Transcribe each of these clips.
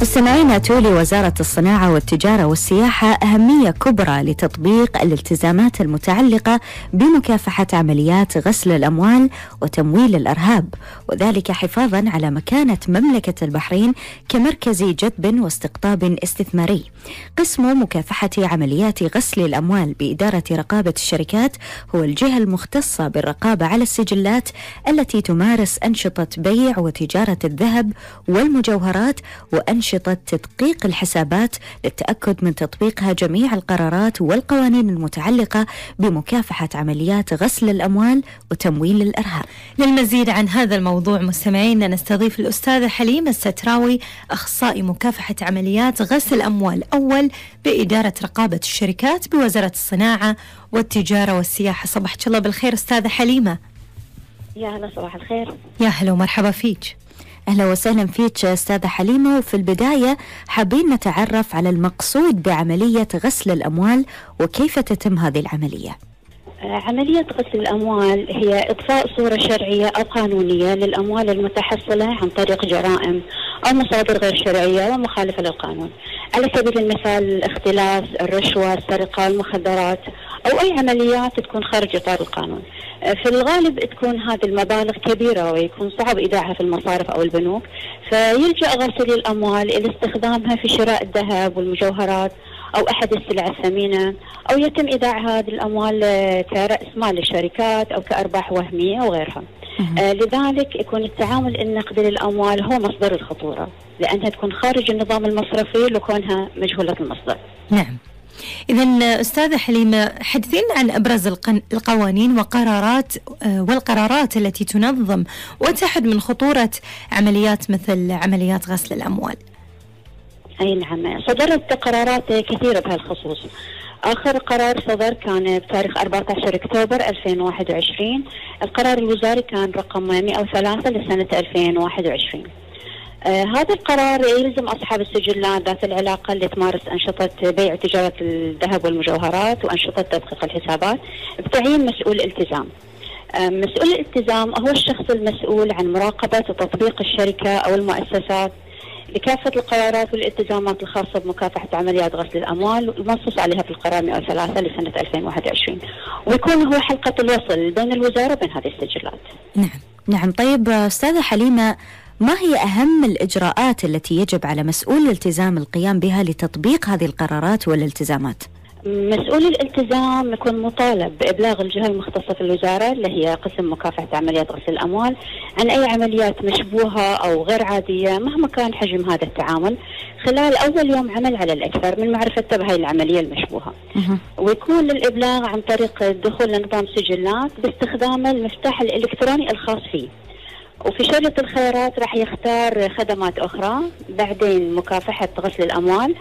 مستمعينا تولي وزارة الصناعة والتجارة والسياحة أهمية كبرى لتطبيق الالتزامات المتعلقة بمكافحة عمليات غسل الأموال وتمويل الإرهاب وذلك حفاظا على مكانة مملكة البحرين كمركز جذب واستقطاب استثماري. قسم مكافحة عمليات غسل الأموال بإدارة رقابة الشركات هو الجهة المختصة بالرقابة على السجلات التي تمارس أنشطة بيع وتجارة الذهب والمجوهرات وأنشطة أنشطة تدقيق الحسابات للتأكد من تطبيقها جميع القرارات والقوانين المتعلقة بمكافحة عمليات غسل الأموال وتمويل الإرهاب. للمزيد عن هذا الموضوع مستمعينا نستضيف الأستاذة حليمة الستراوي أخصائي مكافحة عمليات غسل الأموال أول بإدارة رقابة الشركات بوزارة الصناعة والتجارة والسياحة. صباحك الله بالخير أستاذة حليمة. يا هلا صباح الخير. يا هلا ومرحبا فيك. أهلا وسهلا فيك أستاذة حليمة. وفي البداية حابين نتعرف على المقصود بعملية غسل الأموال وكيف تتم هذه العملية. عملية غسل الأموال هي إضفاء صورة شرعية أو قانونية للأموال المتحصلة عن طريق جرائم أو مصادر غير شرعية ومخالفة للقانون. على سبيل المثال الاختلاس الرشوة السرقة المخدرات أو أي عمليات تكون خارج إطار القانون. في الغالب تكون هذه المبالغ كبيرة ويكون صعب إيداعها في المصارف أو البنوك. فيلجأ غسيل الأموال إلى استخدامها في شراء الذهب والمجوهرات أو أحد السلع الثمينة أو يتم إيداع هذه الأموال كرأس مال للشركات أو كأرباح وهمية وغيرها آه لذلك يكون التعامل النقدي للأموال هو مصدر الخطورة لأنها تكون خارج النظام المصرفي لكونها مجهولة المصدر. نعم. إذا أستاذة حليمة حدثين عن أبرز القوانين وقرارات آه، والقرارات التي تنظم وتحد من خطورة عمليات مثل عمليات غسل الأموال. أي نعم صدرت قرارات كثيرة بهالخصوص. آخر قرار صدر كان بتاريخ 14 أكتوبر 2021 القرار الوزاري كان رقم 103 لسنة 2021 آه هذا القرار يلزم أصحاب السجلات ذات العلاقة اللي تمارس أنشطة بيع وتجارة الذهب والمجوهرات وأنشطة تدقيق الحسابات بتعيين مسؤول التزام. آه مسؤول الالتزام هو الشخص المسؤول عن مراقبة وتطبيق الشركة أو المؤسسات لكافة القرارات والالتزامات الخاصة بمكافحة عمليات غسل الأموال المنصوص عليها في القرار 103 لسنة 2021 ويكون هو حلقة الوصل بين الوزارة وبين هذه السجلات. نعم. نعم. طيب أستاذة حليمة ما هي أهم الإجراءات التي يجب على مسؤول الالتزام القيام بها لتطبيق هذه القرارات والالتزامات؟ مسؤول الالتزام يكون مطالب بإبلاغ الجهة المختصة في الوزارة اللي هي قسم مكافحة عمليات غسل الأموال عن أي عمليات مشبوهة أو غير عادية مهما كان حجم هذا التعامل خلال أول يوم عمل على الأكثر من معرفته بهذه العملية المشبوهة. ويكون الإبلاغ عن طريق الدخول لنظام سجلات باستخدام المفتاح الإلكتروني الخاص فيه. وفي شريط الخيارات راح يختار خدمات أخرى بعدين مكافحة غسل الأموال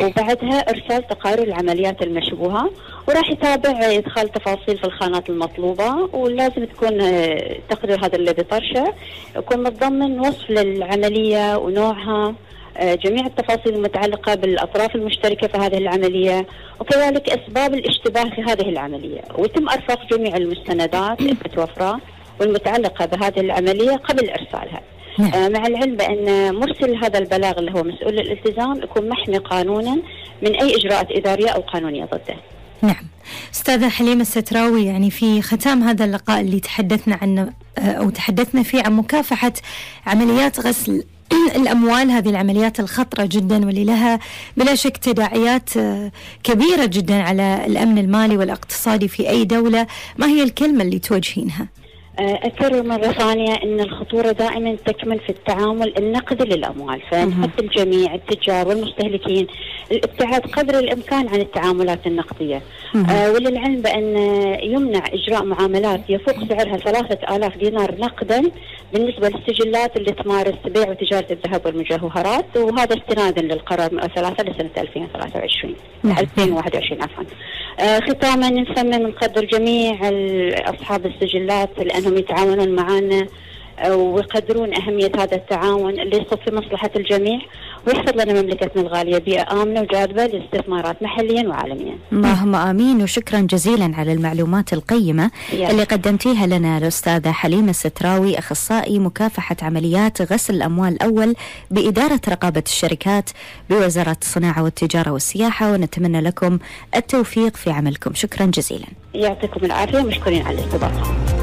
وبعدها إرسال تقارير العمليات المشبوهة وراح يتابع إدخال تفاصيل في الخانات المطلوبة ولازم تكون آه، تقرير هذا اللي بطرشه يكون متضمن وصف للعملية ونوعها آه، جميع التفاصيل المتعلقة بالأطراف المشتركة في هذه العملية وكذلك أسباب الاشتباه في هذه العملية ويتم أرفاق جميع المستندات المتوفرة والمتعلقة بهذه العملية قبل إرسالها نعم. آه مع العلم بأن مرسل هذا البلاغ اللي هو مسؤول الالتزام يكون محمي قانونا من أي إجراءات إدارية أو قانونية ضده نعم أستاذة حليمة الستراوي يعني في ختام هذا اللقاء اللي تحدثنا عنه آه، أو تحدثنا فيه عن مكافحة عمليات غسل الأموال هذه العمليات الخطرة جدا واللي لها بلا شك تداعيات آه، كبيرة جدا على الأمن المالي والإقتصادي في أي دولة ما هي الكلمة اللي توجهينها؟ آه، أكرر مرة ثانية أن الخطورة دائما تكمن في التعامل النقدي للأموال فنحث الجميع التجار والمستهلكين الابتعاد قدر الإمكان عن التعاملات النقدية. آه وللعلم بأن يمنع إجراء معاملات يفوق سعرها ثلاثة آلاف دينار نقدا بالنسبة للسجلات اللي تمارس بيع وتجارة الذهب والمجوهرات وهذا استنادا للقرار 103 لسنة 2023 2021 عفوا. آه ختاما نسمي نقدر جميع أصحاب السجلات لأنهم يتعاونون معنا ويقدرون أهمية هذا التعاون اللي يصب في مصلحة الجميع. ويحفظ لنا مملكتنا الغالية بيئة آمنة وجاذبة للاستثمارات محليا وعالميا. اللهم آمين. وشكرا جزيلا على المعلومات القيمة يا. اللي قدمتيها لنا الأستاذة حليمة الستراوي أخصائي مكافحة عمليات غسل الأموال الأول بإدارة رقابة الشركات بوزارة الصناعة والتجارة والسياحة. ونتمنى لكم التوفيق في عملكم. شكرا جزيلا. يعطيكم العافية. ومشكورين على الاستضافة.